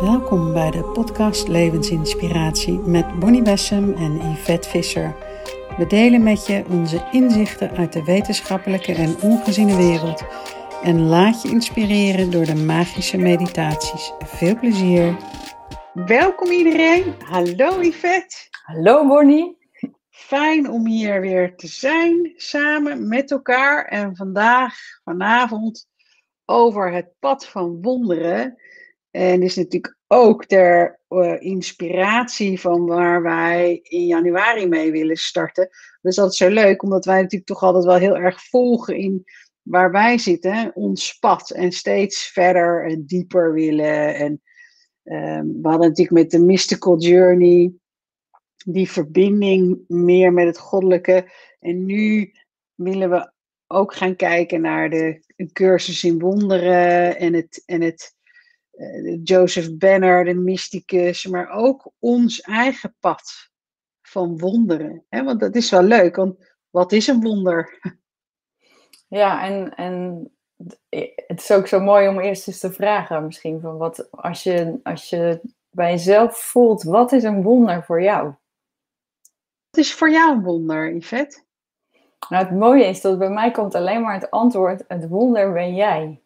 Welkom bij de podcast Levensinspiratie met Bonnie Bessem en Yvette Visser. We delen met je onze inzichten uit de wetenschappelijke en ongeziene wereld en laat je inspireren door de magische meditaties. Veel plezier! Welkom iedereen. Hallo Yvette. Hallo Bonnie. Fijn om hier weer te zijn, samen met elkaar. En vandaag, vanavond, over het pad van wonderen. En is natuurlijk ook ter uh, inspiratie van waar wij in januari mee willen starten. Dus dat is zo leuk, omdat wij natuurlijk toch altijd wel heel erg volgen in waar wij zitten, ons pad. En steeds verder en dieper willen. En um, we hadden natuurlijk met de Mystical Journey die verbinding meer met het goddelijke. En nu willen we ook gaan kijken naar de cursus in wonderen en het, en het Joseph Banner, de mysticus, maar ook ons eigen pad van wonderen. Hè? Want dat is wel leuk, want wat is een wonder? Ja, en, en het is ook zo mooi om eerst eens te vragen misschien van wat als je, als je bij jezelf voelt, wat is een wonder voor jou? Wat is voor jou een wonder, Yvette? Nou, het mooie is dat bij mij komt alleen maar het antwoord, het wonder ben jij.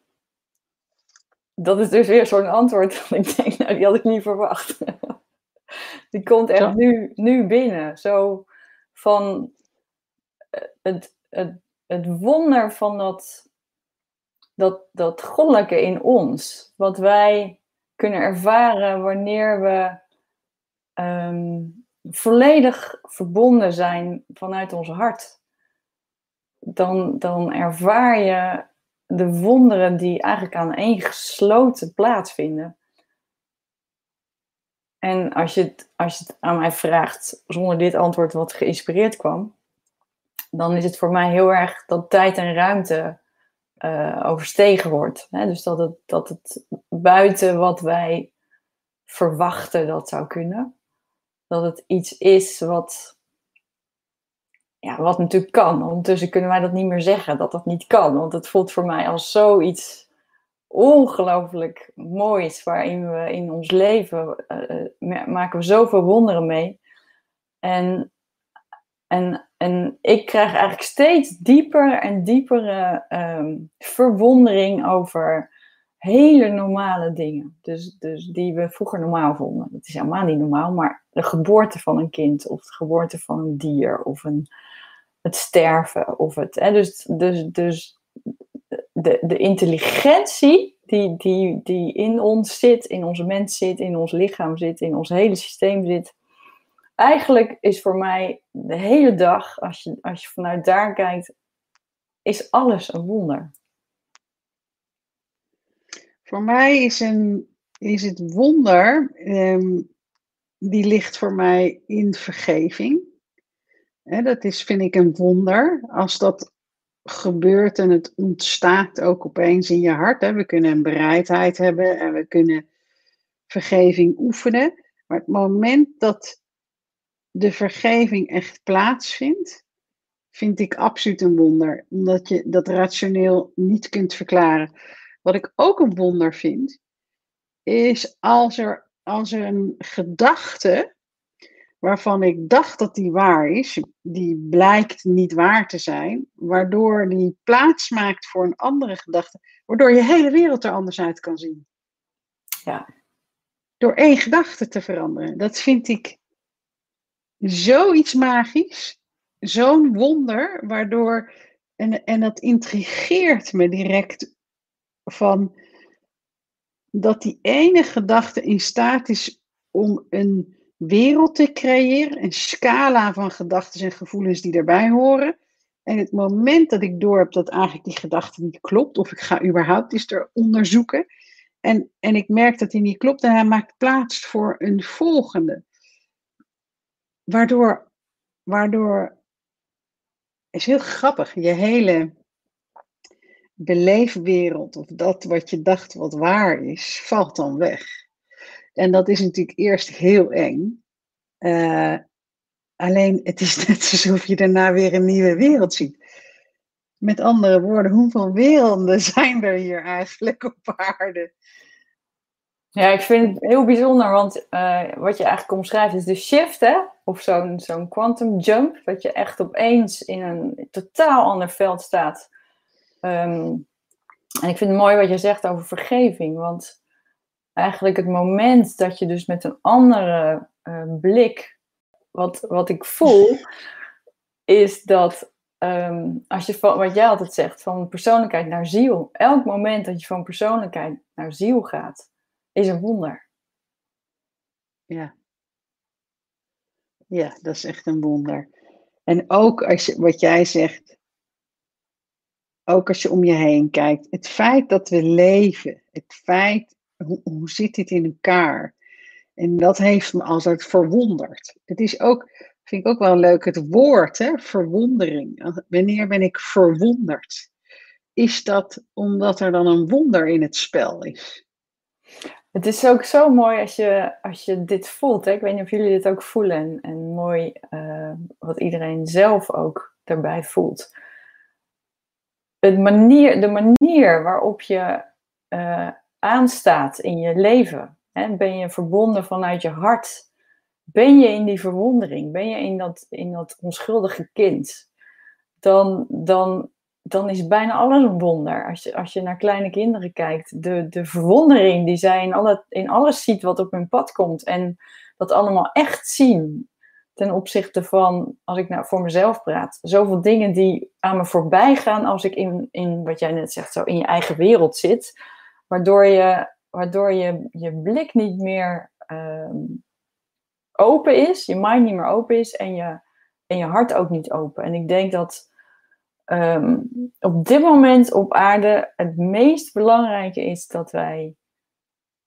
Dat is dus weer zo'n antwoord dat ik denk, nou die had ik niet verwacht. Die komt echt nu, nu binnen. Zo van eh, het, het, het wonder van dat, dat, dat goddelijke in ons. Wat wij kunnen ervaren wanneer we um, volledig verbonden zijn vanuit ons hart. Dan, dan ervaar je de wonderen die eigenlijk aan één gesloten plaatsvinden. En als je, het, als je het aan mij vraagt zonder dit antwoord wat geïnspireerd kwam, dan is het voor mij heel erg dat tijd en ruimte uh, overstegen wordt. Hè? Dus dat het, dat het buiten wat wij verwachten dat zou kunnen, dat het iets is wat ja, wat natuurlijk kan. Ondertussen kunnen wij dat niet meer zeggen, dat dat niet kan. Want het voelt voor mij als zoiets ongelooflijk moois, waarin we in ons leven uh, maken we zoveel wonderen mee. En, en, en ik krijg eigenlijk steeds dieper en diepere um, verwondering over hele normale dingen. Dus, dus die we vroeger normaal vonden. Dat is helemaal niet normaal, maar de geboorte van een kind of de geboorte van een dier of een, het sterven of het. Hè, dus dus, dus de, de intelligentie die, die, die in ons zit, in onze mens zit, in ons lichaam zit, in ons hele systeem zit. Eigenlijk is voor mij de hele dag, als je, als je vanuit daar kijkt, is alles een wonder. Voor mij is, een, is het wonder, um, die ligt voor mij in vergeving. Dat is, vind ik, een wonder. Als dat gebeurt en het ontstaat ook opeens in je hart. Hè. We kunnen een bereidheid hebben en we kunnen vergeving oefenen. Maar het moment dat de vergeving echt plaatsvindt, vind ik absoluut een wonder. Omdat je dat rationeel niet kunt verklaren. Wat ik ook een wonder vind, is als er, als er een gedachte waarvan ik dacht dat die waar is, die blijkt niet waar te zijn, waardoor die plaats maakt voor een andere gedachte, waardoor je hele wereld er anders uit kan zien. Ja. Door één gedachte te veranderen. Dat vind ik zoiets magisch, zo'n wonder, waardoor, en, en dat intrigeert me direct van dat die ene gedachte in staat is om een wereld te creëren, een scala van gedachten en gevoelens die daarbij horen. En het moment dat ik door heb dat eigenlijk die gedachte niet klopt, of ik ga überhaupt eens er onderzoeken, en, en ik merk dat die niet klopt, en hij maakt plaats voor een volgende. Waardoor, waardoor is heel grappig, je hele beleefwereld, of dat wat je dacht wat waar is, valt dan weg. En dat is natuurlijk eerst heel eng. Uh, alleen het is net alsof je daarna weer een nieuwe wereld ziet. Met andere woorden, hoeveel werelden zijn er hier eigenlijk op aarde? Ja, ik vind het heel bijzonder, want eh, wat je eigenlijk omschrijft is de shift, hè? Of zo'n zo'n quantum jump, dat je echt opeens in een totaal ander veld staat. Ehm, en ik vind het mooi wat je zegt over vergeving, want eigenlijk het moment dat je dus met een andere uh, blik, wat, wat ik voel, is dat ehm, als je van, wat jij altijd zegt, van persoonlijkheid naar ziel, elk moment dat je van persoonlijkheid naar ziel gaat, is een wonder. Ja. Ja, dat is echt een wonder. En ook als je, wat jij zegt, ook als je om je heen kijkt, het feit dat we leven, het feit, hoe, zit dit in elkaar? En dat heeft me altijd verwonderd. Het is ook, vind ik ook wel leuk, het woord, hè, verwondering. Wanneer ben ik verwonderd? Is dat omdat er dan een wonder in het spel is? Het is ook zo mooi als je, als je dit voelt. Hè? Ik weet niet of jullie dit ook voelen. En, mooi uh, wat iedereen zelf ook daarbij voelt. Het manier, de manier waarop je uh, aanstaat in je leven. Hè? Ben je verbonden vanuit je hart? Ben je in die verwondering? Ben je in dat, in dat onschuldige kind? Dan, dan dan is bijna alles een wonder. Als je, als je naar kleine kinderen kijkt, de, de verwondering die zij in, alle, in alles ziet wat op hun pad komt. En dat allemaal echt zien ten opzichte van, als ik nou voor mezelf praat, zoveel dingen die aan me voorbij gaan als ik in, in wat jij net zegt, zo in je eigen wereld zit. Waardoor je, waardoor je, je blik niet meer ehm, open is, je mind niet meer open is en je, en je hart ook niet open. En ik denk dat um, op dit moment op aarde het meest belangrijke is dat wij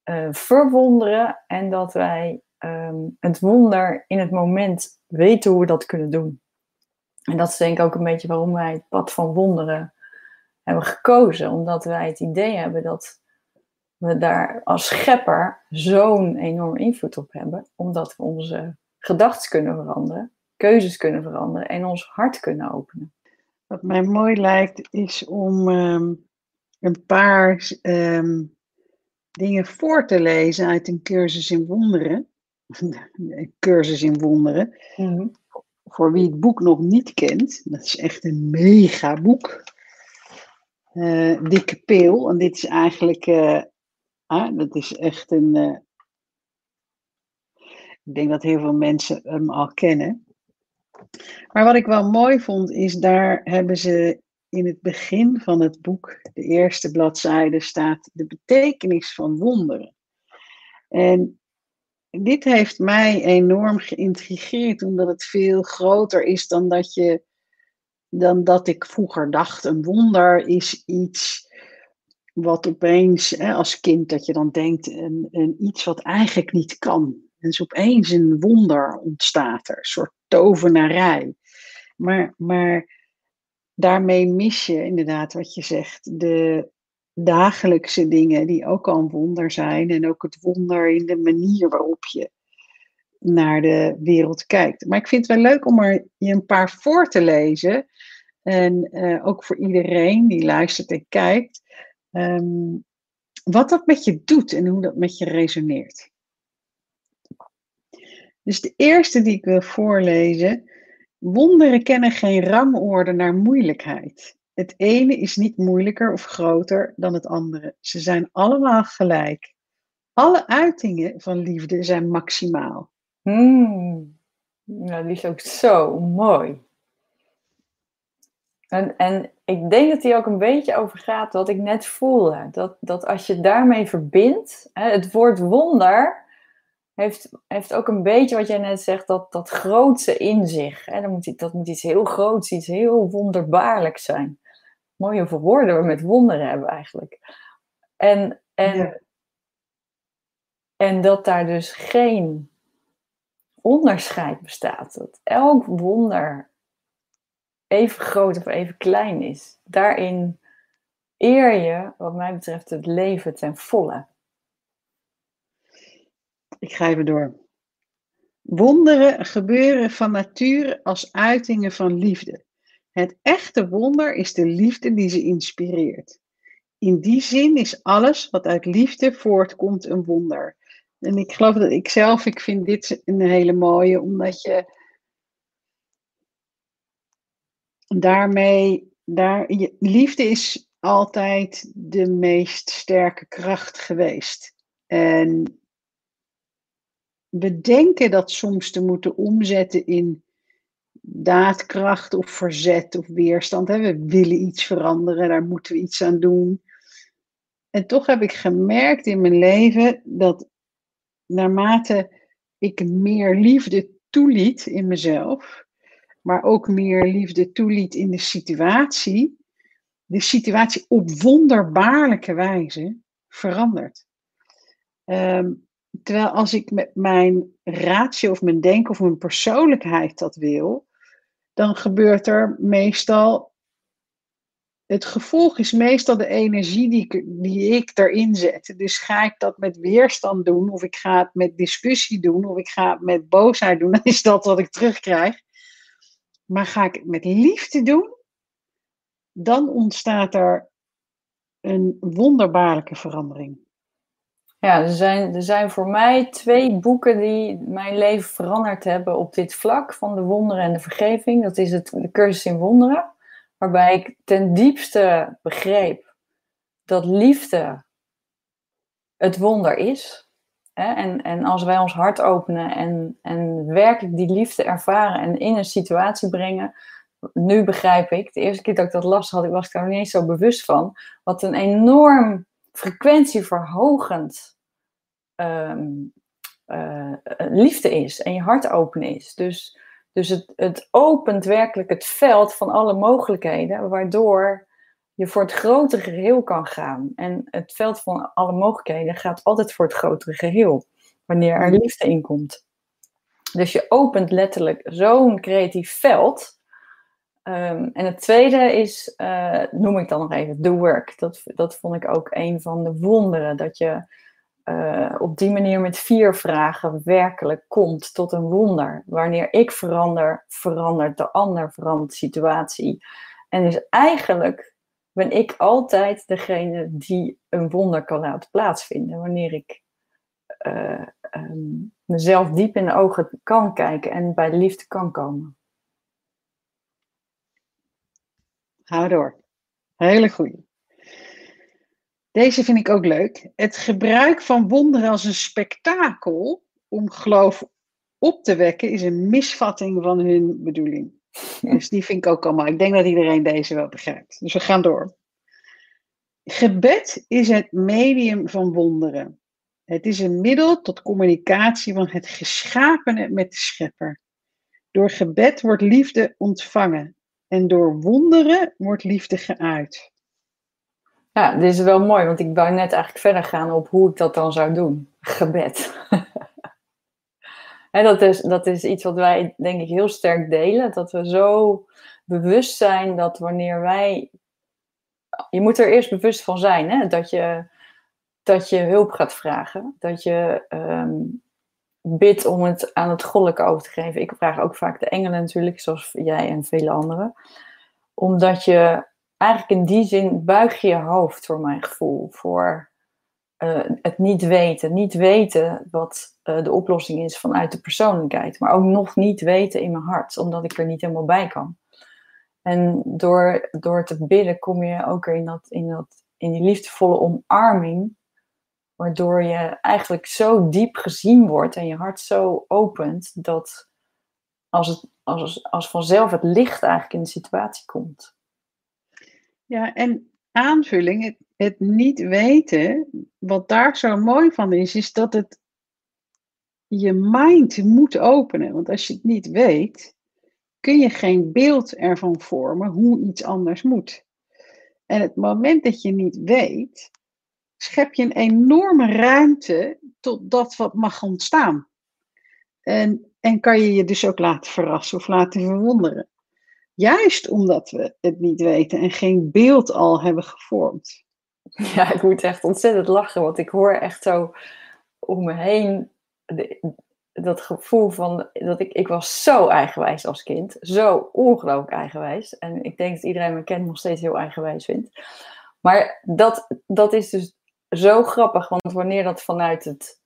uh, verwonderen en dat wij um, het wonder in het moment weten hoe we dat kunnen doen. En dat is denk ik ook een beetje waarom wij het pad van wonderen hebben gekozen. Omdat wij het idee hebben dat we daar als schepper zo'n enorm invloed op hebben. Omdat we onze gedachten kunnen veranderen, keuzes kunnen veranderen en ons hart kunnen openen. Wat mij mooi lijkt is om ehm, een paar ehm, dingen voor te lezen uit een cursus in wonderen. een cursus in wonderen. Mhm. Voor wie het boek nog niet kent, dat is echt een mega boek. Uh, dikke peel. En dit is eigenlijk, uh, ah, dat is echt een. Uh, ik denk dat heel veel mensen hem al kennen. Maar wat ik wel mooi vond, is daar hebben ze in het begin van het boek, de eerste bladzijde, staat de betekenis van wonderen. En dit heeft mij enorm geïntrigeerd, omdat het veel groter is dan dat, je, dan dat ik vroeger dacht. Een wonder is iets wat opeens, hè, als kind, dat je dan denkt, een, iets wat eigenlijk niet kan. En dus opeens een wonder ontstaat er, een soort tovenarij. Maar, maar daarmee mis je inderdaad wat je zegt, de dagelijkse dingen die ook al een wonder zijn. En ook het wonder in de manier waarop je naar de wereld kijkt. Maar ik vind het wel leuk om er je een paar voor te lezen. En uh, ook voor iedereen die luistert en kijkt. Um, wat dat met je doet en hoe dat met je resoneert. Dus de eerste die ik wil voorlezen. Wonderen kennen geen rangorde naar moeilijkheid. Het ene is niet moeilijker of groter dan het andere. Ze zijn allemaal gelijk. Alle uitingen van liefde zijn maximaal. Hmm. Nou, die is ook zo mooi. En, en ik denk dat die ook een beetje over gaat wat ik net voelde. Dat, dat als je daarmee verbindt, hè, het woord wonder heeft, heeft ook een beetje wat jij net zegt, dat, dat grootse in zich. Hè? Dat, moet, dat moet iets heel groots, iets heel wonderbaarlijks zijn. Mooi hoeveel woorden we met wonderen hebben eigenlijk. En, en, en dat daar dus geen onderscheid bestaat. Dat elk wonder even groot of even klein is. Daarin eer je, wat mij betreft, het leven ten volle. Ik ga even door. Wonderen gebeuren van nature als uitingen van liefde. Het echte wonder is de liefde die ze inspireert. in die zin is alles wat uit liefde voortkomt een wonder. En ik geloof dat ik zelf, ik vind dit een hele mooie, omdat je daarmee, daar, liefde is altijd de meest sterke kracht geweest. En we denken dat soms te moeten omzetten in daadkracht of verzet of weerstand. We willen iets veranderen, daar moeten we iets aan doen. En toch heb ik gemerkt in mijn leven dat naarmate ik meer liefde toeliet in mezelf, maar ook meer liefde toeliet in de situatie, de situatie op wonderbaarlijke wijze verandert. Ehm, terwijl als ik met mijn ratio of mijn denken of mijn persoonlijkheid dat wil, dan gebeurt er meestal. Het gevolg is meestal de energie die die ik erin zet. Dus ga ik dat met weerstand doen, of ik ga het met discussie doen, of ik ga het met boosheid doen, dan is dat wat ik terugkrijg. Maar ga ik het met liefde doen, dan ontstaat er een wonderbaarlijke verandering. Ja, er zijn, er zijn voor mij twee boeken die mijn leven veranderd hebben op dit vlak van de wonderen en de vergeving. Dat is het, de cursus in wonderen, waarbij ik ten diepste begreep dat liefde het wonder is. En, en als wij ons hart openen en, en werkelijk die liefde ervaren en in een situatie brengen, nu begrijp ik, de eerste keer dat ik dat las, had, was ik daar niet eens zo bewust van, wat een enorm frequentieverhogend um, liefde is en je hart open is. Dus, dus het, het opent werkelijk het veld van alle mogelijkheden, waardoor je voor het grotere geheel kan gaan. En het veld van alle mogelijkheden gaat altijd voor het grotere geheel, wanneer er liefde in komt. Dus je opent letterlijk zo'n creatief veld. Ehm, en het tweede is, uh, noem ik dan nog even, the work. Dat, dat vond ik ook een van de wonderen. Dat je uh, op die manier met vier vragen werkelijk komt tot een wonder. Wanneer ik verander, verandert de ander, verandert de situatie. En dus eigenlijk ben ik altijd degene die een wonder kan laten plaatsvinden. Wanneer ik uh, um, mezelf diep in de ogen kan kijken en bij de liefde kan komen. Hou door. Hele goeie. Deze vind ik ook leuk. Het gebruik van wonderen als een spektakel om geloof op te wekken is een misvatting van hun bedoeling. Dus die vind ik ook allemaal. Ik denk dat iedereen deze wel begrijpt. Dus we gaan door. Gebed is het medium van wonderen. Het is een middel tot communicatie van het geschapene met de schepper. Door gebed wordt liefde ontvangen en door wonderen wordt liefde geuit. Ja, dit is wel mooi, want ik wou net eigenlijk verder gaan op hoe ik dat dan zou doen. Gebed. dat is, dat is iets wat wij, denk ik, heel sterk delen. Dat we zo bewust zijn dat wanneer wij. Je moet er eerst bewust van zijn, hè? Dat, je, dat je hulp gaat vragen. Dat je um, bidt om het aan het goddelijke over te geven. Ik vraag ook vaak de engelen natuurlijk, zoals jij en vele anderen. Omdat je eigenlijk in die zin buig je je hoofd voor mijn gevoel. Voor uh, het niet weten. Niet weten wat uh, de oplossing is vanuit de persoonlijkheid. Maar ook nog niet weten in mijn hart. Omdat ik er niet helemaal bij kan. En door, door te bidden kom je ook in, dat, in, dat, in die liefdevolle omarming. Waardoor je eigenlijk zo diep gezien wordt en je hart zo opent. Dat als, het, als, als vanzelf het licht eigenlijk in de situatie komt. Ja, en aanvulling, het, niet weten, wat daar zo mooi van is, is dat het je mind moet openen. Want als je het niet weet, kun je geen beeld ervan vormen hoe iets anders moet. En het moment dat je niet weet, schep je een enorme ruimte tot dat wat mag ontstaan. En, en kan je je dus ook laten verrassen of laten verwonderen. Juist omdat we het niet weten en geen beeld al hebben gevormd. Ja, ik moet echt ontzettend lachen, want ik hoor echt zo om me heen dat gevoel van dat ik, ik was zo eigenwijs als kind. Zo ongelooflijk eigenwijs. En ik denk dat iedereen me kent nog steeds heel eigenwijs vindt. Maar dat, dat is dus zo grappig, want wanneer dat vanuit het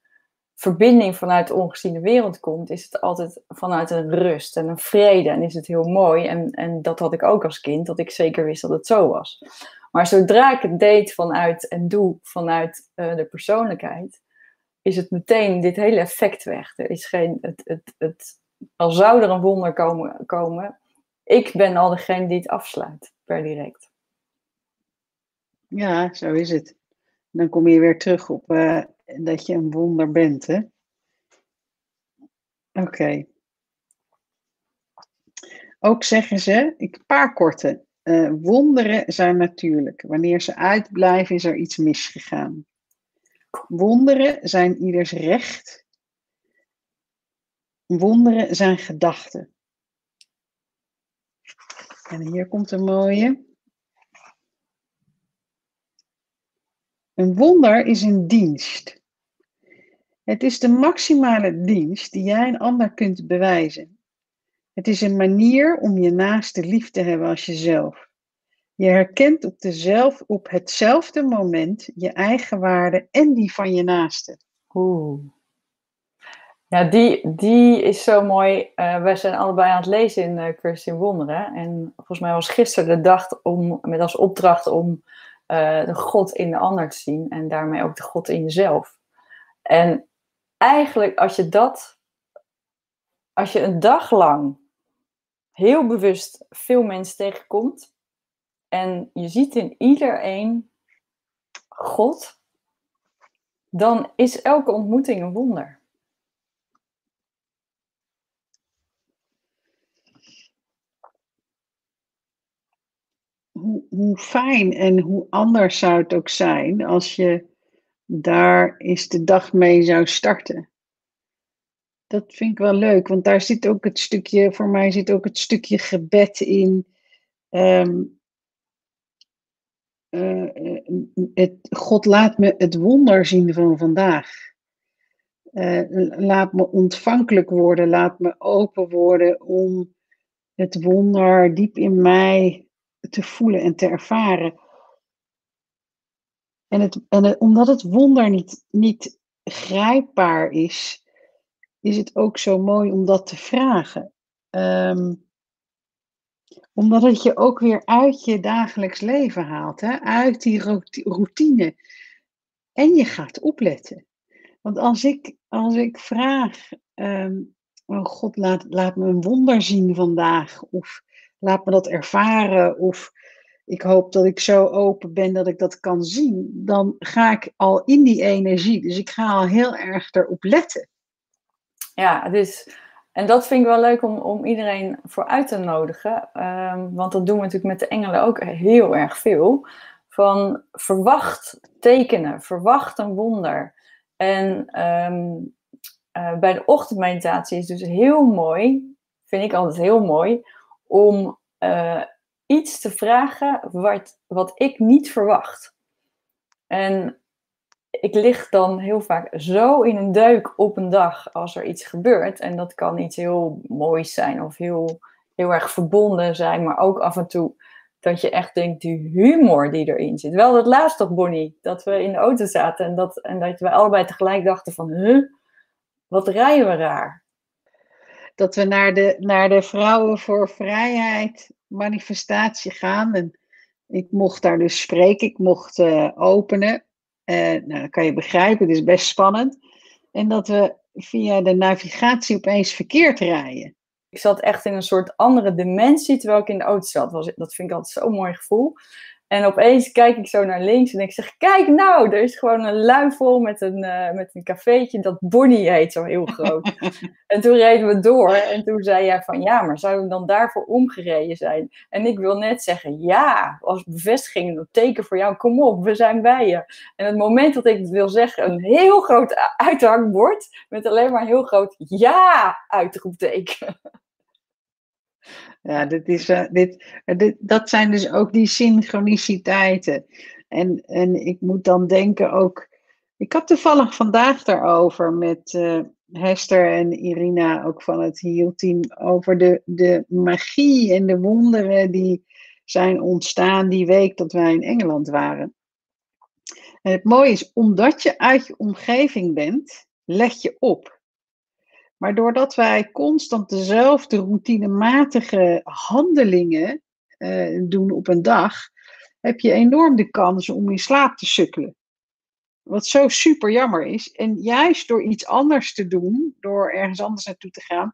verbinding vanuit de ongeziene wereld komt, is het altijd vanuit een rust en een vrede. En is het heel mooi. En, en dat had ik ook als kind, dat ik zeker wist dat het zo was. Maar zodra ik het deed vanuit en doe vanuit uh, de persoonlijkheid, is het meteen dit hele effect weg. Er is geen, het, het, het, al zou er een wonder komen, komen, ik ben al degene die het afsluit per direct. Ja, zo is het. Dan kom je weer terug op uh, dat je een wonder bent, hè? Oké. Ook zeggen ze, ik paar korte. Uh, wonderen zijn natuurlijk. Wanneer ze uitblijven, is er iets misgegaan. Wonderen zijn ieders recht. Wonderen zijn gedachten. En hier komt een mooie. Een wonder is een dienst. Het is de maximale dienst die jij een ander kunt bewijzen. Het is een manier om je naaste lief te hebben als jezelf. Je herkent op, op hetzelfde moment je eigen waarde en die van je naaste. Oeh. Ja, die, die is zo mooi. Uh, wij zijn allebei aan het lezen in uh, Cursus in Wonderen. En volgens mij was gisteren de dag om, met als opdracht om uh, de God in de ander te zien. En daarmee ook de God in jezelf. En eigenlijk als je dat, als je een dag lang heel bewust veel mensen tegenkomt. En je ziet in iedereen God, dan is elke ontmoeting een wonder. Hoe, hoe fijn en hoe anders zou het ook zijn als je daar eens de dag mee zou starten. Dat vind ik wel leuk, want daar zit ook het stukje, voor mij zit ook het stukje gebed in. Um, uh, het, God laat me het wonder zien van vandaag. Uh, laat me ontvankelijk worden, laat me open worden om het wonder diep in mij te voelen en te ervaren. En, het, en omdat het wonder niet, niet grijpbaar is, is het ook zo mooi om dat te vragen. Um, omdat het je ook weer uit je dagelijks leven haalt, hè? uit die routine. En je gaat opletten. Want als ik, als ik vraag, um, oh God, laat, laat me een wonder zien vandaag, of laat me dat ervaren, of ik hoop dat ik zo open ben dat ik dat kan zien, dan ga ik al in die energie. Dus ik ga al heel erg erop letten. Ja, dus, en dat vind ik wel leuk om, om iedereen voor uit te nodigen. Um, want dat doen we natuurlijk met de engelen ook heel erg veel. Van verwacht tekenen, verwacht een wonder. En um, uh, bij de ochtendmeditatie is dus heel mooi, vind ik altijd heel mooi, om uh, iets te vragen wat, wat ik niet verwacht. En ik lig dan heel vaak zo in een duik op een dag als er iets gebeurt. En dat kan iets heel moois zijn of heel, heel erg verbonden zijn, maar ook af en toe dat je echt denkt, die humor die erin zit. Wel dat laatst toch, Bonnie, dat we in de auto zaten en dat, en dat we allebei tegelijk dachten van, huh, wat rijden we raar. Dat we naar de, naar de Vrouwen voor Vrijheid manifestatie gaan. En ik mocht daar dus spreken, ik mocht uh, openen. Uh, nou, dat kan je begrijpen, het is best spannend. En dat we via de navigatie opeens verkeerd rijden. Ik zat echt in een soort andere dimensie terwijl ik in de auto zat. Dat vind ik altijd zo'n mooi gevoel. En opeens kijk ik zo naar links en ik zeg: Kijk nou, er is gewoon een luifel met een, uh, met een cafeetje dat Bonnie heet, zo heel groot. en toen reden we door en toen zei jij van ja, maar zou ik dan daarvoor omgereden zijn? En ik wil net zeggen: Ja, als bevestiging, een teken voor jou, kom op, we zijn bij je. En het moment dat ik het wil zeggen, een heel groot uithangbord met alleen maar een heel groot ja uitroepteken. Ja, dit is, uh, dit, dit, dat zijn dus ook die synchroniciteiten. En, en ik moet dan denken ook. Ik had toevallig vandaag daarover met uh, Hester en Irina, ook van het HEAL-team, over de, de magie en de wonderen die, zijn ontstaan die week dat wij in Engeland waren. En het mooie is, omdat je uit je omgeving bent, leg je op. Maar doordat wij constant dezelfde routinematige handelingen uh, doen op een dag, heb je enorm de kans om in slaap te sukkelen. Wat zo super jammer is. En juist door iets anders te doen, door ergens anders naartoe te gaan.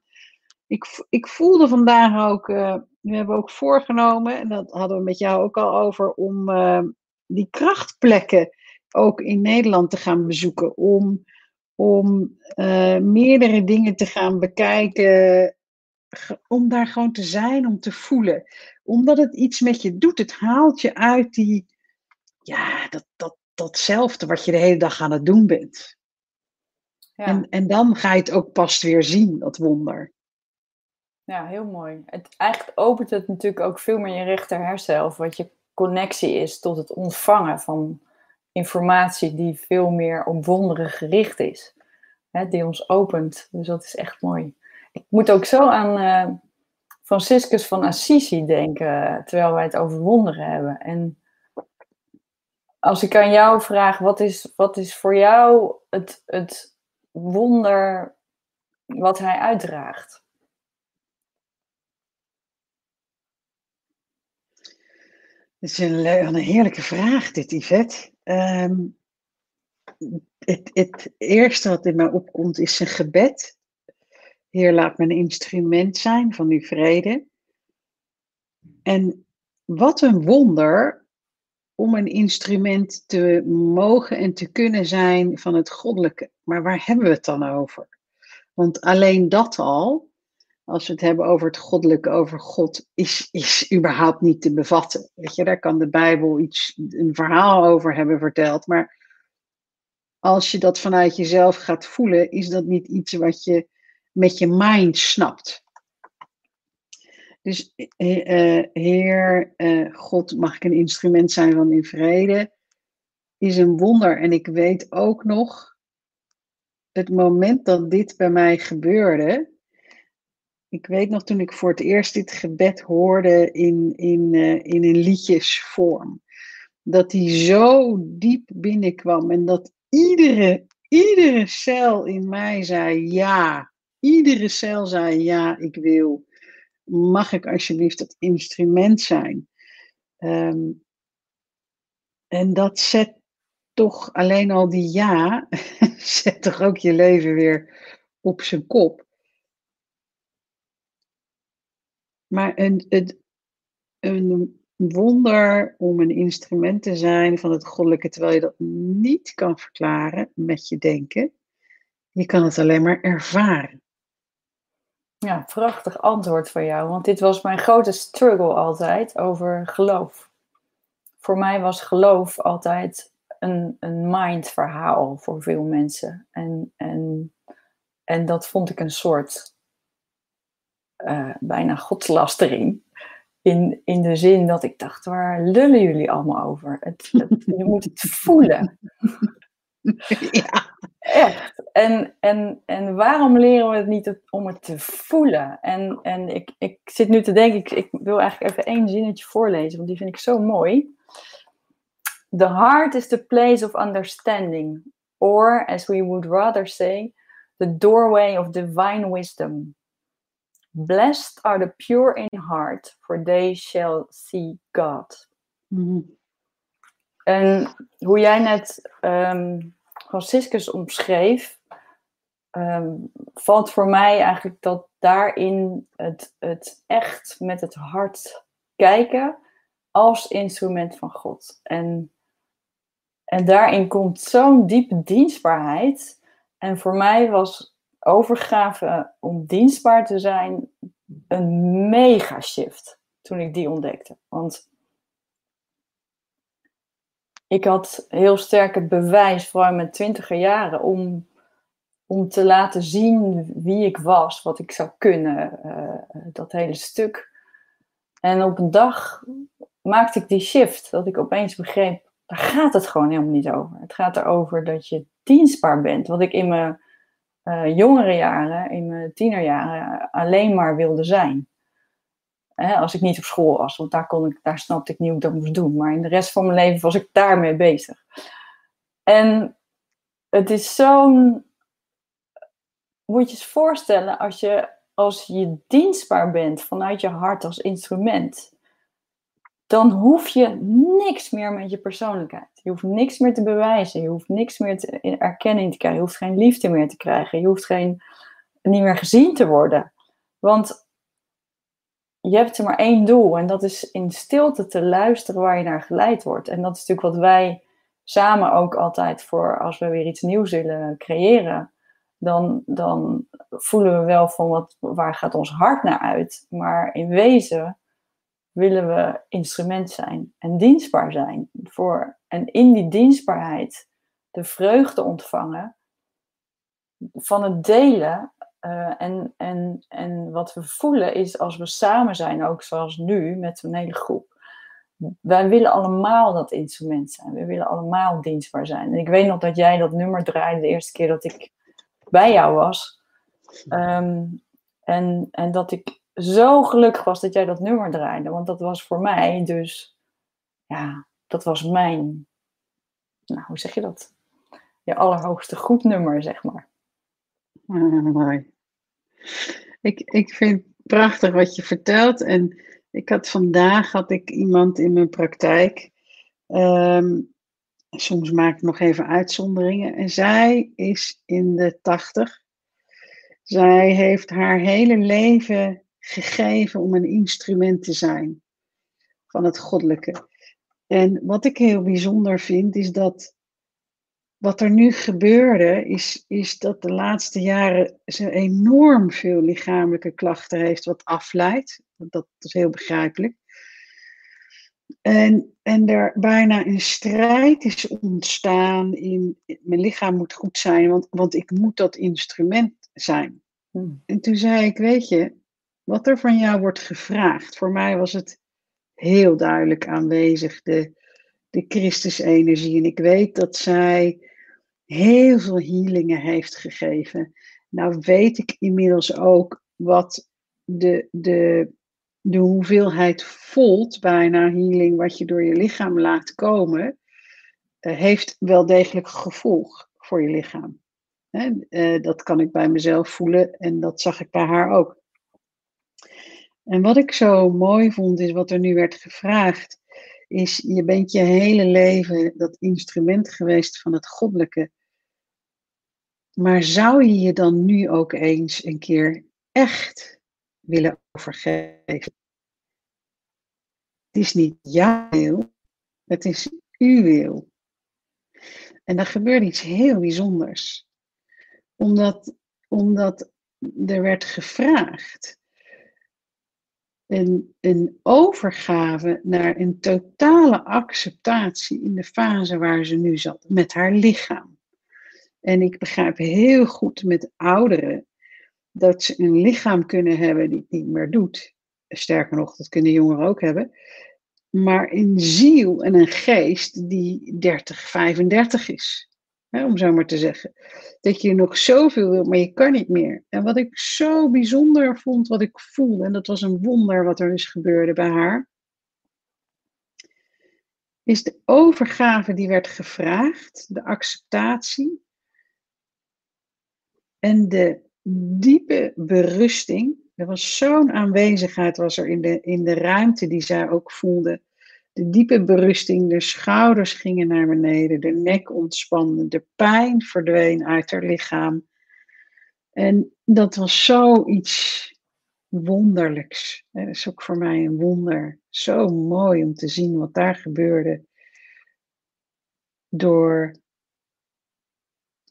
Ik, ik voelde vandaag ook, uh, we hebben ook voorgenomen, en dat hadden we met jou ook al over, om uh, die krachtplekken ook in Nederland te gaan bezoeken. Om, om uh, meerdere dingen te gaan bekijken. Om daar gewoon te zijn, om te voelen. Omdat het iets met je doet. Het haalt je uit die, ja, dat, dat, datzelfde wat je de hele dag aan het doen bent. Ja. En, en dan ga je het ook pas weer zien, dat wonder. Ja, heel mooi. Het, eigenlijk opent het natuurlijk ook veel meer je rechter hersenhelft, wat je connectie is tot het ontvangen van informatie die veel meer op wonderen gericht is. Hè, die ons opent. Dus dat is echt mooi. Ik moet ook zo aan uh, Franciscus van Assisi denken, terwijl wij het over wonderen hebben. En als ik aan jou vraag, wat is, wat is voor jou het, het wonder wat hij uitdraagt? Het is een, een heerlijke vraag, dit Yvette. Um, het, het eerste wat in mij opkomt is een gebed. Heer, laat me een instrument zijn van uw vrede. En wat een wonder om een instrument te mogen en te kunnen zijn van het goddelijke. Maar waar hebben we het dan over? Want alleen dat al, als we het hebben over het goddelijke, over God, is, is überhaupt niet te bevatten. Weet je, daar kan de Bijbel iets, een verhaal over hebben verteld. Maar als je dat vanuit jezelf gaat voelen, is dat niet iets wat je met je mind snapt. Dus uh, Heer, uh, God, mag ik een instrument zijn van in vrede, is een wonder. En ik weet ook nog, het moment dat dit bij mij gebeurde, ik weet nog toen ik voor het eerst dit gebed hoorde in, in, uh, in een liedjesvorm, dat die zo diep binnenkwam en dat iedere, iedere cel in mij zei ja. Iedere cel zei ja, ik wil mag ik alsjeblieft het instrument zijn? Um, en dat zet toch alleen al die ja, zet toch ook je leven weer op zijn kop. Maar een, een, een wonder om een instrument te zijn van het goddelijke, terwijl je dat niet kan verklaren met je denken. Je kan het alleen maar ervaren. Ja, prachtig antwoord van jou. Want dit was mijn grote struggle altijd over geloof. Voor mij was geloof altijd een, een mind-verhaal voor veel mensen. En, en, en dat vond ik een soort uh, bijna godslastering. In, in de zin dat ik dacht, waar lullen jullie allemaal over? Het, het, je moet het voelen. Ja. Echt. En, en, en waarom leren we het niet om het te voelen? En, en ik, ik zit nu te denken, ik, ik wil eigenlijk even één zinnetje voorlezen, want die vind ik zo mooi. The heart is the place of understanding, or as we would rather say, the doorway of divine wisdom. Blessed are the pure in heart, for they shall see God. Mm En hoe jij net um, Franciscus omschreef, um, valt voor mij eigenlijk dat daarin het, het echt met het hart kijken als instrument van God. En, en daarin komt zo'n diepe dienstbaarheid. En voor mij was overgave om dienstbaar te zijn een mega shift toen ik die ontdekte. Want ik had heel sterk het bewijs, vooral in mijn twintiger jaren, om, om te laten zien wie ik was, wat ik zou kunnen, uh, dat hele stuk. En op een dag maakte ik die shift, dat ik opeens begreep, daar gaat het gewoon helemaal niet over. Het gaat erover dat je dienstbaar bent, wat ik in mijn uh, jongere jaren, in mijn tienerjaren, alleen maar wilde zijn. Hè, als ik niet op school was, want daar, kon ik, daar snapte ik niet hoe ik dat moest doen. Maar in de rest van mijn leven was ik daarmee bezig. En het is zo'n. Moet je eens voorstellen als je, als je dienstbaar bent vanuit je hart als instrument dan hoef je niks meer met je persoonlijkheid. Je hoeft niks meer te bewijzen. Je hoeft niks meer te erkenning te krijgen. Je hoeft geen liefde meer te krijgen. Je hoeft geen, niet meer gezien te worden. Want je hebt er maar één doel. En dat is in stilte te luisteren waar je naar geleid wordt. En dat is natuurlijk wat wij samen ook altijd voor als we weer iets nieuws willen creëren. Dan, dan voelen we wel van wat, waar gaat ons hart naar uit. Maar in wezen willen we instrument zijn en dienstbaar zijn. Voor, en in die dienstbaarheid de vreugde ontvangen van het delen. Uh, en, en, en wat we voelen is als we samen zijn, ook zoals nu met een hele groep. Wij willen allemaal dat instrument zijn. We willen allemaal dienstbaar zijn. En ik weet nog dat jij dat nummer draaide de eerste keer dat ik bij jou was. Um, en, en dat ik zo gelukkig was dat jij dat nummer draaide. Want dat was voor mij dus, ja, dat was mijn, nou, hoe zeg je dat? Je allerhoogste goed nummer, zeg maar. Ah, mooi. Ik, ik vind het prachtig wat je vertelt. En ik had vandaag had ik iemand in mijn praktijk. Ehm, soms maak ik nog even uitzonderingen. En zij is in de tachtig. Zij heeft haar hele leven gegeven om een instrument te zijn van het goddelijke. En wat ik heel bijzonder vind, is dat wat er nu gebeurde, is, is dat de laatste jaren ze enorm veel lichamelijke klachten heeft, wat afleidt. Dat is heel begrijpelijk. En, en er bijna een strijd is ontstaan in, mijn lichaam moet goed zijn, want, want ik moet dat instrument zijn. Hmm. En toen zei ik, weet je, wat er van jou wordt gevraagd. Voor mij was het heel duidelijk aanwezig, de, de Christusenergie. En ik weet dat zij heel veel healingen heeft gegeven. Nou weet ik inmiddels ook wat de, de, de hoeveelheid volt bijna healing wat je door je lichaam laat komen, uh, heeft wel degelijk gevolg voor je lichaam. uh, dat kan ik bij mezelf voelen en dat zag ik bij haar ook. En wat ik zo mooi vond, is wat er nu werd gevraagd, is je bent je hele leven dat instrument geweest van het goddelijke. Maar zou je je dan nu ook eens een keer echt willen overgeven? Het is niet jouw wil, het is uw wil. En er gebeurt iets heel bijzonders. Omdat, omdat er werd gevraagd een, overgave naar een totale acceptatie in de fase waar ze nu zat, met haar lichaam. En ik begrijp heel goed met ouderen dat ze een lichaam kunnen hebben die het niet meer doet. Sterker nog, dat kunnen jongeren ook hebben. Maar een ziel en een geest die 30, 35 is om zo maar te zeggen. Dat je nog zoveel wil, maar je kan niet meer. En wat ik zo bijzonder vond, wat ik voelde, en dat was een wonder wat er dus gebeurde bij haar, is de overgave die werd gevraagd, de acceptatie en de diepe berusting. Er was zo'n aanwezigheid was er in de, in de ruimte die zij ook voelde de diepe berusting, de schouders gingen naar beneden, de nek ontspande, de pijn verdween uit haar lichaam. En dat was zoiets wonderlijks. Dat is ook voor mij een wonder. Zo mooi om te zien wat daar gebeurde. Door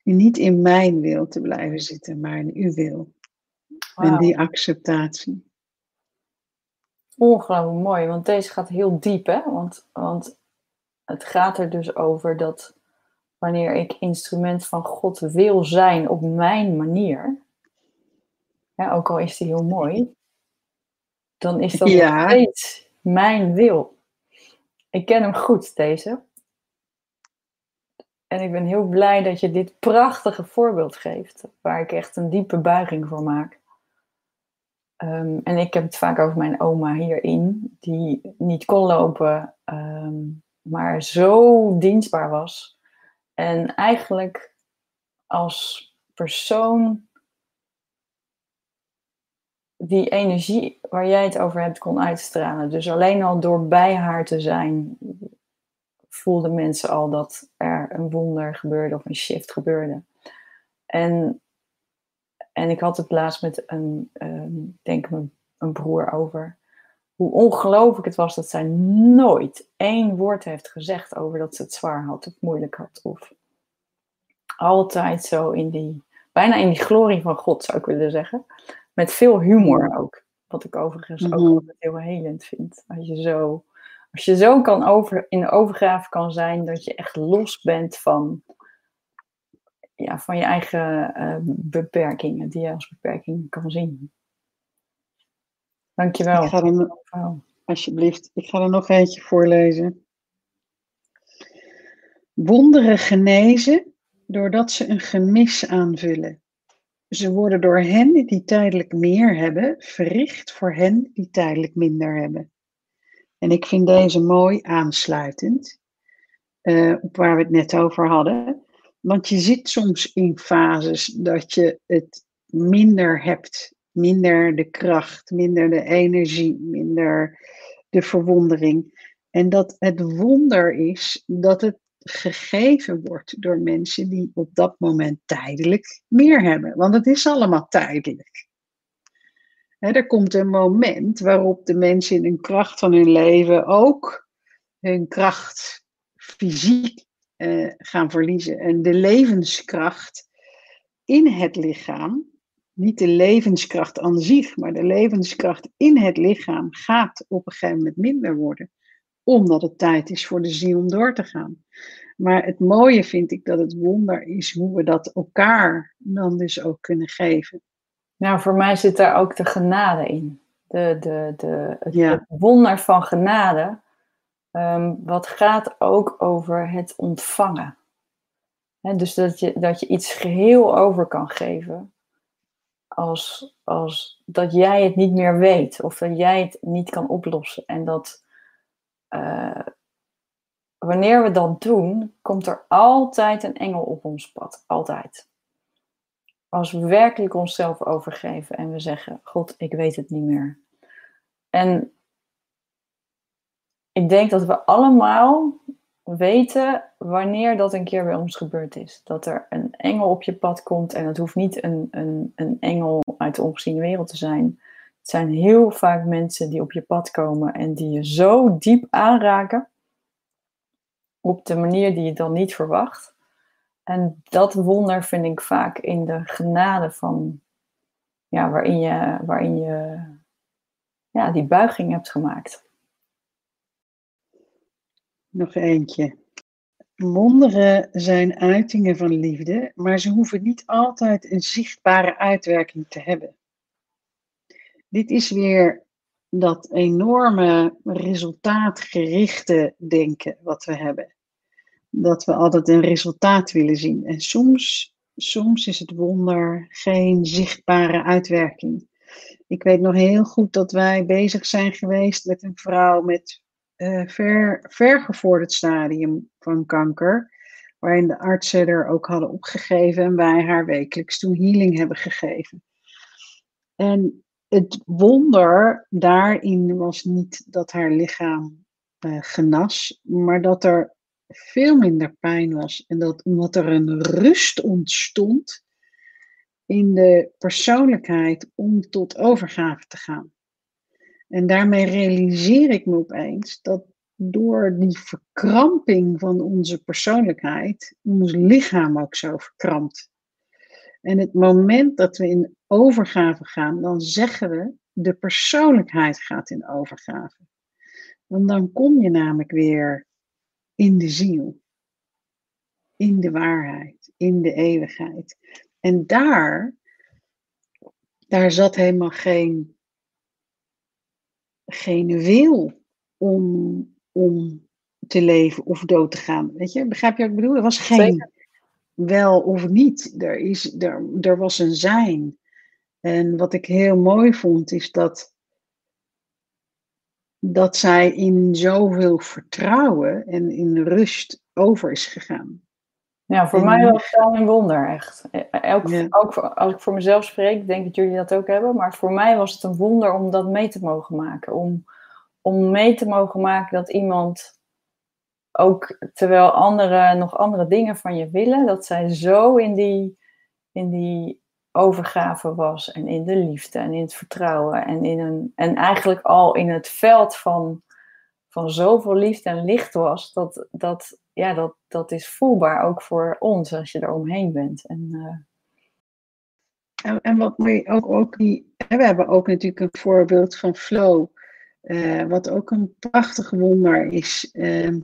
niet in mijn wil te blijven zitten, maar in uw wil. En die acceptatie ongelooflijk mooi, want deze gaat heel diep, hè? Want, want het gaat er dus over dat wanneer ik instrument van God wil zijn op mijn manier, ook al is die heel mooi, dan is dat ja. nog steeds mijn wil. Ik ken hem goed, deze. En ik ben heel blij dat je dit prachtige voorbeeld geeft, waar ik echt een diepe buiging voor maak. Ehm, en ik heb het vaak over mijn oma hierin, die niet kon lopen, ehm, maar zo dienstbaar was. En eigenlijk als persoon die energie waar jij het over hebt kon uitstralen. Dus alleen al door bij haar te zijn, voelden mensen al dat er een wonder gebeurde of een shift gebeurde. En, en ik had het laatst met een, um, denk mijn een broer over. Hoe ongelooflijk het was dat zij nooit één woord heeft gezegd over dat ze het zwaar had of moeilijk had. Of altijd zo in die, bijna in die glorie van God zou ik willen zeggen. Met veel humor ook. Wat ik overigens ook mhm. altijd heel helend vind. Als je zo, als je zo kan over, in de overgave kan zijn dat je echt los bent van, ja, van je eigen uh, beperkingen, die je als beperking kan zien. Dankjewel. Ik ga er, alsjeblieft, ik ga er nog eentje voorlezen. Wonderen genezen doordat ze een gemis aanvullen. Ze worden door hen die tijdelijk meer hebben, verricht voor hen die tijdelijk minder hebben. En ik vind deze mooi aansluitend uh, op waar we het net over hadden. Want je zit soms in fases dat je het minder hebt. Minder de kracht, minder de energie, minder de verwondering. En dat het wonder is dat het gegeven wordt door mensen die op dat moment tijdelijk meer hebben. Want het is allemaal tijdelijk. er komt een moment waarop de mensen in hun kracht van hun leven ook hun kracht fysiek eh, gaan verliezen. En de levenskracht in het lichaam, niet de levenskracht aan zich, maar de levenskracht in het lichaam gaat op een gegeven moment minder worden omdat het tijd is voor de ziel om door te gaan. Maar het mooie vind ik dat het wonder is hoe we dat elkaar dan dus ook kunnen geven. Nou, voor mij zit daar ook de genade in. De, de, de, het, wonder van genade. Um, wat gaat ook over het ontvangen. dus dat je, dat je iets geheel over kan geven. Als, als dat jij het niet meer weet. Of dat jij het niet kan oplossen. En dat uh, wanneer we dat doen, komt er altijd een engel op ons pad. Altijd. Als we werkelijk onszelf overgeven en we zeggen: God, ik weet het niet meer. En ik denk dat we allemaal weten wanneer dat een keer bij ons gebeurd is. Dat er een engel op je pad komt en het hoeft niet een, een, een engel uit de ongeziene wereld te zijn. Het zijn heel vaak mensen die op je pad komen en die je zo diep aanraken op de manier die je dan niet verwacht. En dat wonder vind ik vaak in de genade van, ja, waarin je, waarin je ja, die buiging hebt gemaakt. Nog eentje. Wonderen zijn uitingen van liefde, maar ze hoeven niet altijd een zichtbare uitwerking te hebben. Dit is weer dat enorme resultaatgerichte denken wat we hebben. Dat we altijd een resultaat willen zien. En soms, soms is het wonder geen zichtbare uitwerking. Ik weet nog heel goed dat wij bezig zijn geweest met een vrouw met uh, ver, vergevorderd stadium van kanker. Waarin de artsen er ook hadden opgegeven en wij haar wekelijks toen healing hebben gegeven. En het wonder daarin was niet dat haar lichaam uh, genas, maar dat er veel minder pijn was. En dat omdat er een rust ontstond in de persoonlijkheid om tot overgave te gaan. En daarmee realiseer ik me opeens dat door die verkramping van onze persoonlijkheid ons lichaam ook zo verkrampt. En het moment dat we in overgave gaan, dan zeggen we de persoonlijkheid gaat in overgave. Want dan kom je namelijk weer in de ziel, in de waarheid, in de eeuwigheid. En daar, daar zat helemaal geen, geen wil om, om te leven of dood te gaan. Weet je, begrijp je wat ik bedoel? Er was geen wel of niet. Er, is, er, er was een zijn. En wat ik heel mooi vond, is dat, dat zij in zoveel vertrouwen en in rust over is gegaan. Ja, voor mij was het wel een wonder, echt. Elk, Ook als ik voor mezelf spreek, denk dat jullie dat ook hebben. Maar voor mij was het een wonder om dat mee te mogen maken. Om, om mee te mogen maken dat iemand ook, terwijl anderen nog andere dingen van je willen, dat zij zo in die, in die overgave was. En in de liefde en in het vertrouwen. En, in een, en eigenlijk al in het veld van, van zoveel liefde en licht was. Dat, dat, ja, dat, dat is voelbaar ook voor ons als je er omheen bent. En, uh... en, wat we ook, ook die, we hebben ook natuurlijk een voorbeeld van Flow, uh, wat ook een prachtig wonder is, uh,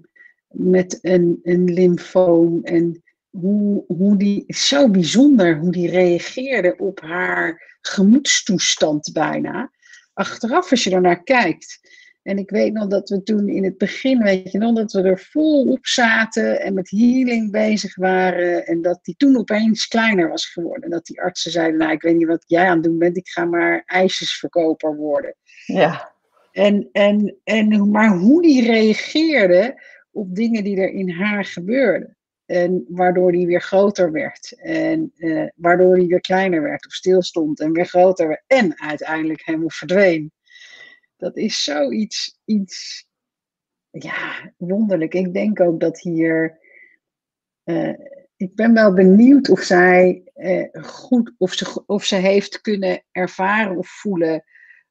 met een, een lymfoom en hoe, hoe die, zo bijzonder hoe die reageerde op haar gemoedstoestand bijna. Achteraf als je ernaar kijkt, en ik weet nog dat we toen in het begin, weet je nog, dat we er vol op zaten en met healing bezig waren. En dat die toen opeens kleiner was geworden. Dat die artsen zeiden, nou ik weet niet wat jij aan het doen bent, ik ga maar ijsjesverkoper worden. Ja. En, en, en, maar hoe die reageerde op dingen die er in haar gebeurden. En waardoor die weer groter werd. En uh, waardoor die weer kleiner werd of stilstond en weer groter werd. En uiteindelijk helemaal verdween dat is zoiets iets, ja, wonderlijk. Ik denk ook dat hier. Uh, ik ben wel benieuwd of zij uh, goed, of ze, of ze heeft kunnen ervaren of voelen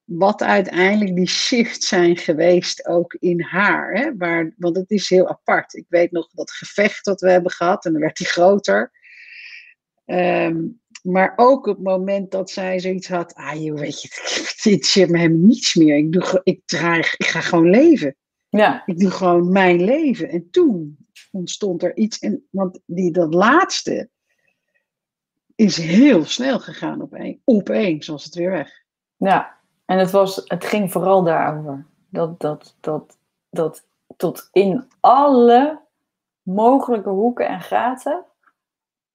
wat uiteindelijk die shifts zijn geweest ook in haar. Hè? Waar, want het is heel apart. Ik weet nog dat gevecht dat we hebben gehad en dan werd die groter. Um, maar ook op het moment dat zij zoiets had, ah joh, weet je, dit zit me helemaal niets meer. Ik, doe, ik, draag, ik ga gewoon leven. Ja. Ik doe gewoon mijn leven. En toen ontstond er iets, en, want die, dat laatste is heel snel gegaan opeen, opeens was het weer weg. Ja, en het, was, het ging vooral daarover. Dat, dat, dat, dat tot in alle mogelijke hoeken en gaten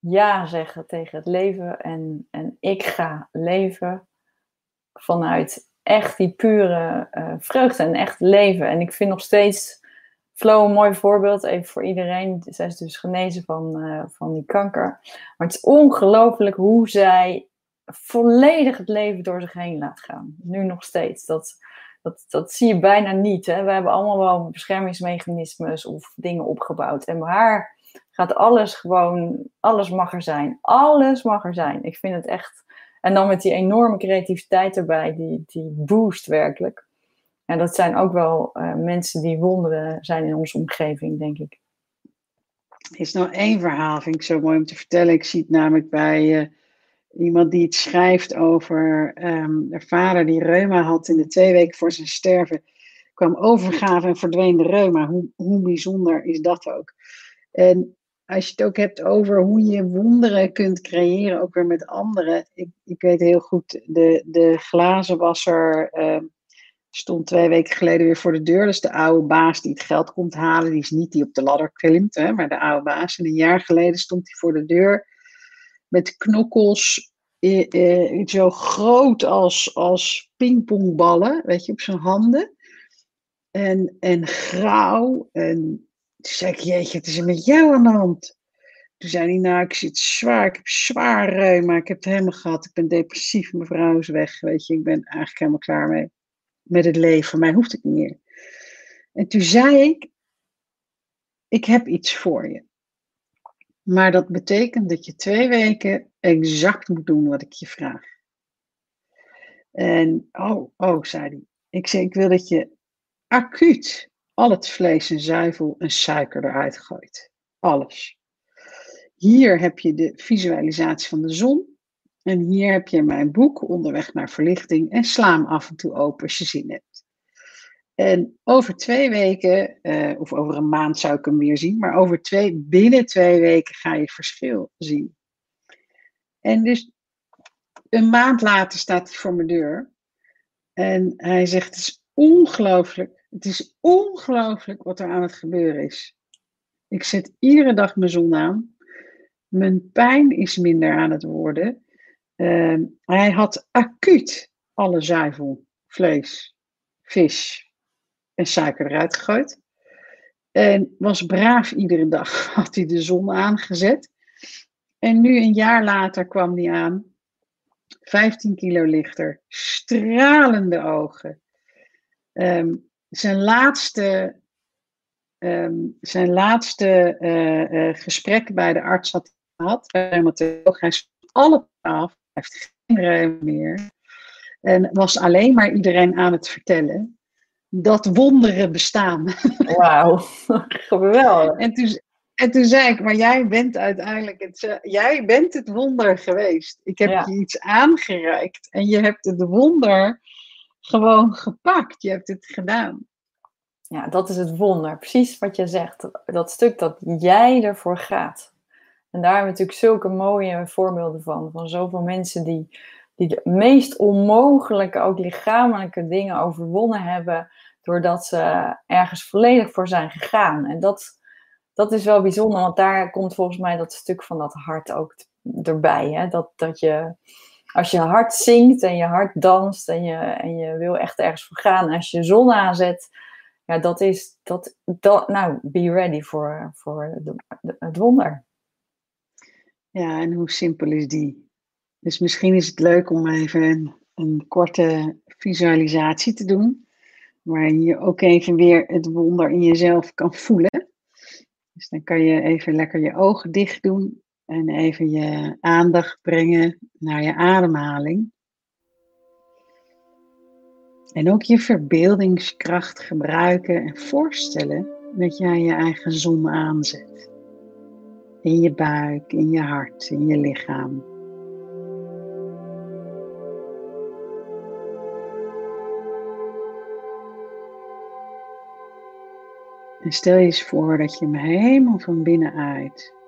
ja zeggen tegen het leven en, en ik ga leven vanuit echt die pure uh, vreugde en echt leven. En ik vind nog steeds Flo een mooi voorbeeld, even voor iedereen. Zij is dus genezen van, uh, van die kanker. Maar het is ongelooflijk hoe zij volledig het leven door zich heen laat gaan. Nu nog steeds. Dat, dat, dat zie je bijna niet. Hè? We hebben allemaal wel beschermingsmechanismes of dingen opgebouwd. En haar gaat alles gewoon, alles mag er zijn. Alles mag er zijn. Ik vind het echt. En dan met die enorme creativiteit erbij, die, die boost werkelijk. En dat zijn ook wel uh, mensen die wonderen zijn in onze omgeving, denk ik. Er is nog één verhaal, vind ik zo mooi om te vertellen. Ik zie het namelijk bij uh, iemand die het schrijft over um, de vader die reuma had in de twee weken voor zijn sterven. kwam overgave en verdween de reuma. Hoe, hoe bijzonder is dat ook? En als je het ook hebt over hoe je wonderen kunt creëren, ook weer met anderen. Ik, ik weet heel goed, de, de glazenwasser uh, stond twee weken geleden weer voor de deur. Dus de oude baas die het geld komt halen, die is niet die op de ladder klimt, hè, maar de oude baas. En een jaar geleden stond hij voor de deur met knokkels zo groot als, als pingpongballen, weet je, op zijn handen. En, en grauw en toen zei ik, jeetje, het is er met jou aan de hand? Toen zei hij, nou, ik zit zwaar, ik heb zwaar reuma, ik heb het helemaal gehad, ik ben depressief, mijn vrouw is weg, weet je, ik ben eigenlijk helemaal klaar mee met het leven, mij hoeft het niet meer. En toen zei ik, ik heb iets voor je. Maar dat betekent dat je twee weken exact moet doen wat ik je vraag. En, oh, oh, zei hij. Ik zei, ik wil dat je acuut al het vlees en zuivel en suiker eruit gooit. Alles. Hier heb je de visualisatie van de zon. En hier heb je mijn boek, Onderweg naar Verlichting. En sla hem af en toe open als je zin hebt. En over twee weken, uh, of over een maand zou ik hem weer zien, maar over twee, binnen twee weken ga je verschil zien. En dus een maand later staat hij voor mijn deur. En hij zegt: Het is ongelooflijk het is ongelooflijk wat er aan het gebeuren is. Ik zet iedere dag mijn zon aan. Mijn pijn is minder aan het worden. Ehm, hij had acuut alle zuivel, vlees, vis en suiker eruit gegooid. En was braaf iedere dag, had hij de zon aangezet. En nu een jaar later kwam hij aan, 15 kilo lichter, stralende ogen. Ehm, zijn laatste, ehm, zijn laatste uh, uh, gesprek bij de arts had gehad, bij Hij alle af, heeft geen ruimte meer. En was alleen maar iedereen aan het vertellen dat wonderen bestaan. Wauw, geweldig. En toen, en toen zei ik, maar jij bent uiteindelijk het, jij bent het wonder geweest. Ik heb je iets aangereikt en je hebt het wonder gewoon gepakt. Je hebt het gedaan. Ja, dat is het wonder. Precies wat je zegt. Dat stuk dat jij ervoor gaat. En daar hebben we natuurlijk zulke mooie voorbeelden van. Van zoveel mensen die, die de meest onmogelijke, ook lichamelijke dingen overwonnen hebben. Doordat ze ergens volledig voor zijn gegaan. En dat, dat is wel bijzonder, want daar komt volgens mij dat stuk van dat hart ook erbij. Hè? Dat, dat je, als je hart zingt en je hart danst en je, en je wil echt ergens voor gaan. Als je zon aanzet, ja, dat is, dat, dat, nou, be ready voor, voor het wonder. Ja, en hoe simpel is die? Dus misschien is het leuk om even een, korte visualisatie te doen, waarin je ook even weer het wonder in jezelf kan voelen. Dus dan kan je even lekker je ogen dicht doen en even je aandacht brengen naar je ademhaling. En ook je verbeeldingskracht gebruiken en voorstellen dat jij je eigen zon aanzet in je buik, in je hart, in je lichaam. En stel je eens voor dat je hem helemaal van binnenuit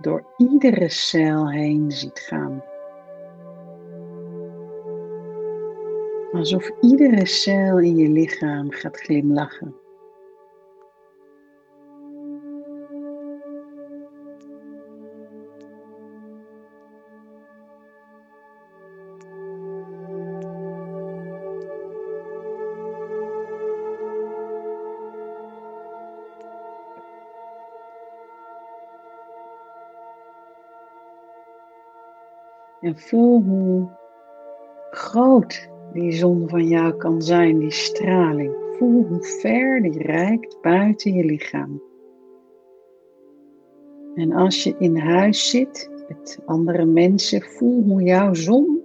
door iedere cel heen ziet gaan. Alsof iedere cel in je lichaam gaat glimlachen. En voel hoe groot die zon van jou kan zijn, die straling. Voel hoe ver die reikt buiten je lichaam. En als je in huis zit met andere mensen, voel hoe jouw zon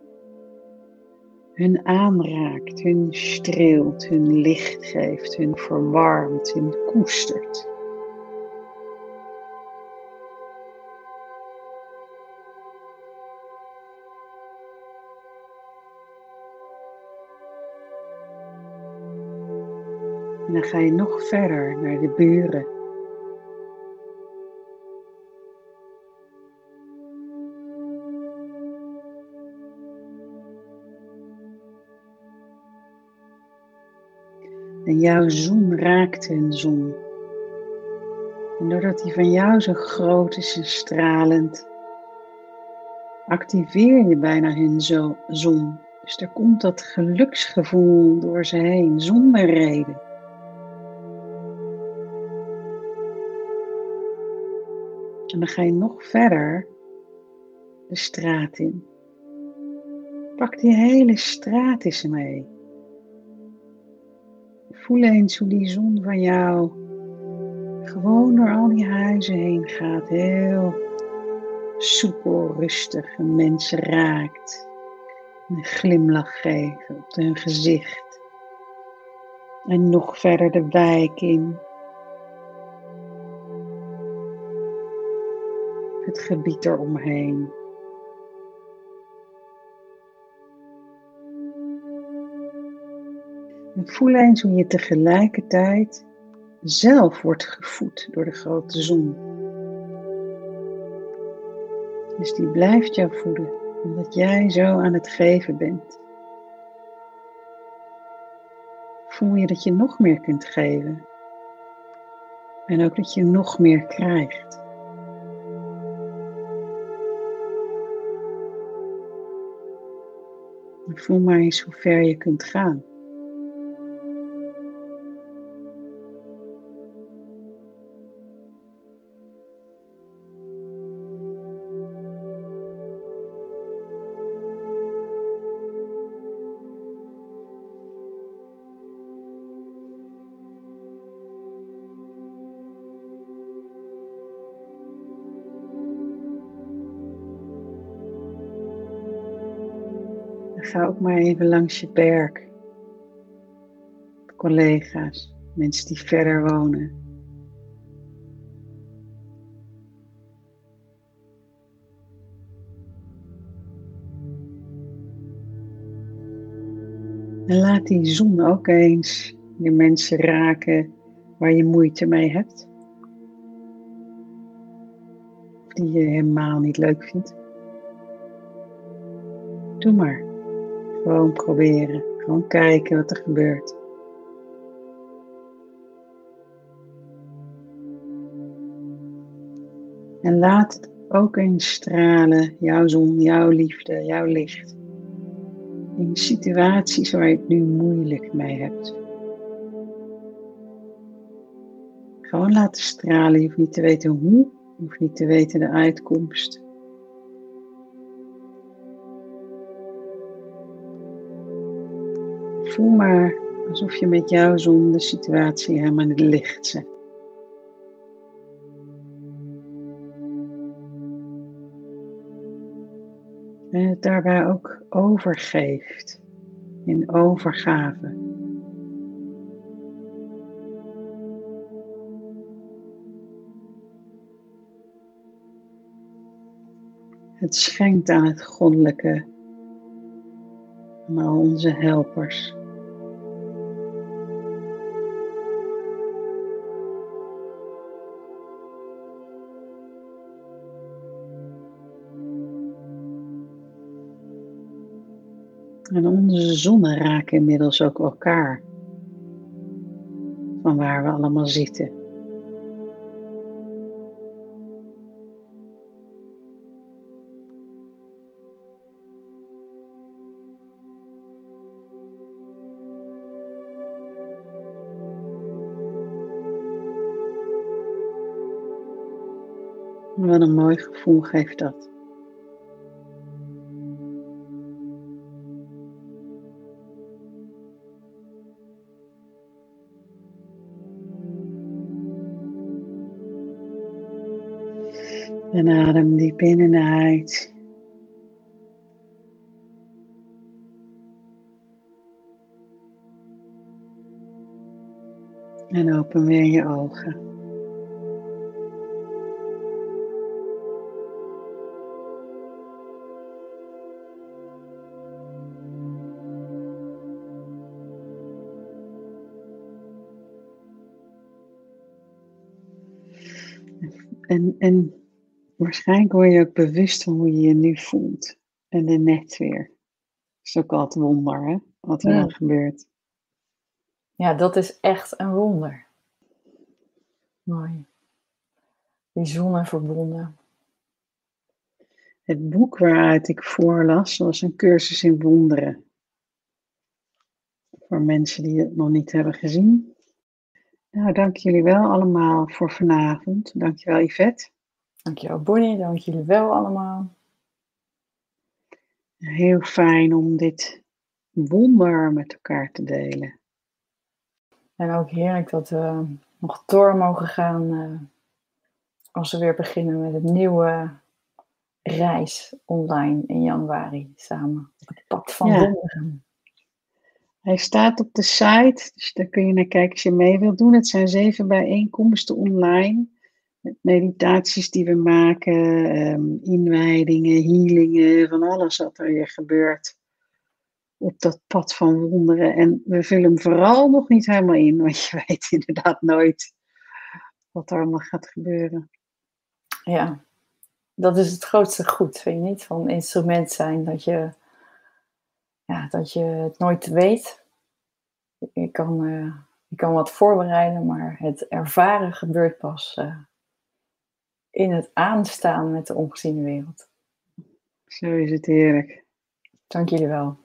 hun aanraakt, hun streelt, hun licht geeft, hun verwarmt, hun koestert. En dan ga je nog verder naar de buren. En jouw zon raakt hun zon. En doordat die van jou zo groot is en stralend, activeer je bijna hun zon. Dus er komt dat geluksgevoel door ze heen, zonder reden. En dan ga je nog verder de straat in. Pak die hele straat eens mee. Voel eens hoe die zon van jou gewoon door al die huizen heen gaat. Heel soepel, rustig en mensen raakt. Een glimlach geven op hun gezicht. En nog verder de wijk in. Het gebied eromheen. En voel eens hoe je tegelijkertijd zelf wordt gevoed door de grote zon. Dus die blijft jou voeden, omdat jij zo aan het geven bent. Voel je dat je nog meer kunt geven. En ook dat je nog meer krijgt. Voel maar eens hoe ver je kunt gaan. Ga ook maar even langs je werk. Collega's, mensen die verder wonen. En laat die zon ook eens de mensen raken waar je moeite mee hebt. Of die je helemaal niet leuk vindt. Doe maar. Gewoon proberen. Gewoon kijken wat er gebeurt. En laat het ook eens stralen, jouw zon, jouw liefde, jouw licht. In situaties waar je het nu moeilijk mee hebt. Gewoon laten stralen. Je hoeft niet te weten hoe, je hoeft niet te weten de uitkomst. Voel maar alsof je met jouw zon de situatie helemaal in het licht zet. En het daarbij ook overgeeft in overgave. Het schenkt aan het goddelijke, aan onze helpers. En onze zonnen raken inmiddels ook elkaar. Van waar we allemaal zitten. Wat een mooi gevoel geeft dat. En adem diep in en uit. En open weer je ogen. En, en Waarschijnlijk word je ook bewust van hoe je je nu voelt. En dan net weer. Dat is ook altijd wonder, hè? Wat er dan gebeurt. Ja, dat is echt een wonder. Mooi. Bijzonder verbonden. Het boek waaruit ik voorlas was een cursus in wonderen. Voor mensen die het nog niet hebben gezien. Nou, dank jullie wel allemaal voor vanavond. Dankjewel Yvette. Dankjewel Bonnie, dank jullie wel allemaal. Heel fijn om dit wonder met elkaar te delen. En ook heerlijk dat we nog door mogen gaan uh, als we weer beginnen met het nieuwe reis online in januari samen. Het pad van ja. wonderen. Hij staat op de site, dus daar kun je naar kijken als je mee wilt doen. Het zijn zeven bijeenkomsten online meditaties die we maken, um, inwijdingen, healingen, van alles wat er hier gebeurt op dat pad van wonderen. En we vullen hem vooral nog niet helemaal in, want je weet inderdaad nooit wat er allemaal gaat gebeuren. Ja, dat is het grootste goed, vind je niet? Van instrument zijn, dat je, ja, dat je het nooit weet. Je kan, uh, kan wat voorbereiden, maar het ervaren gebeurt pas uh, in het aanstaan met de ongeziene wereld. Zo is het heerlijk. Dank jullie wel.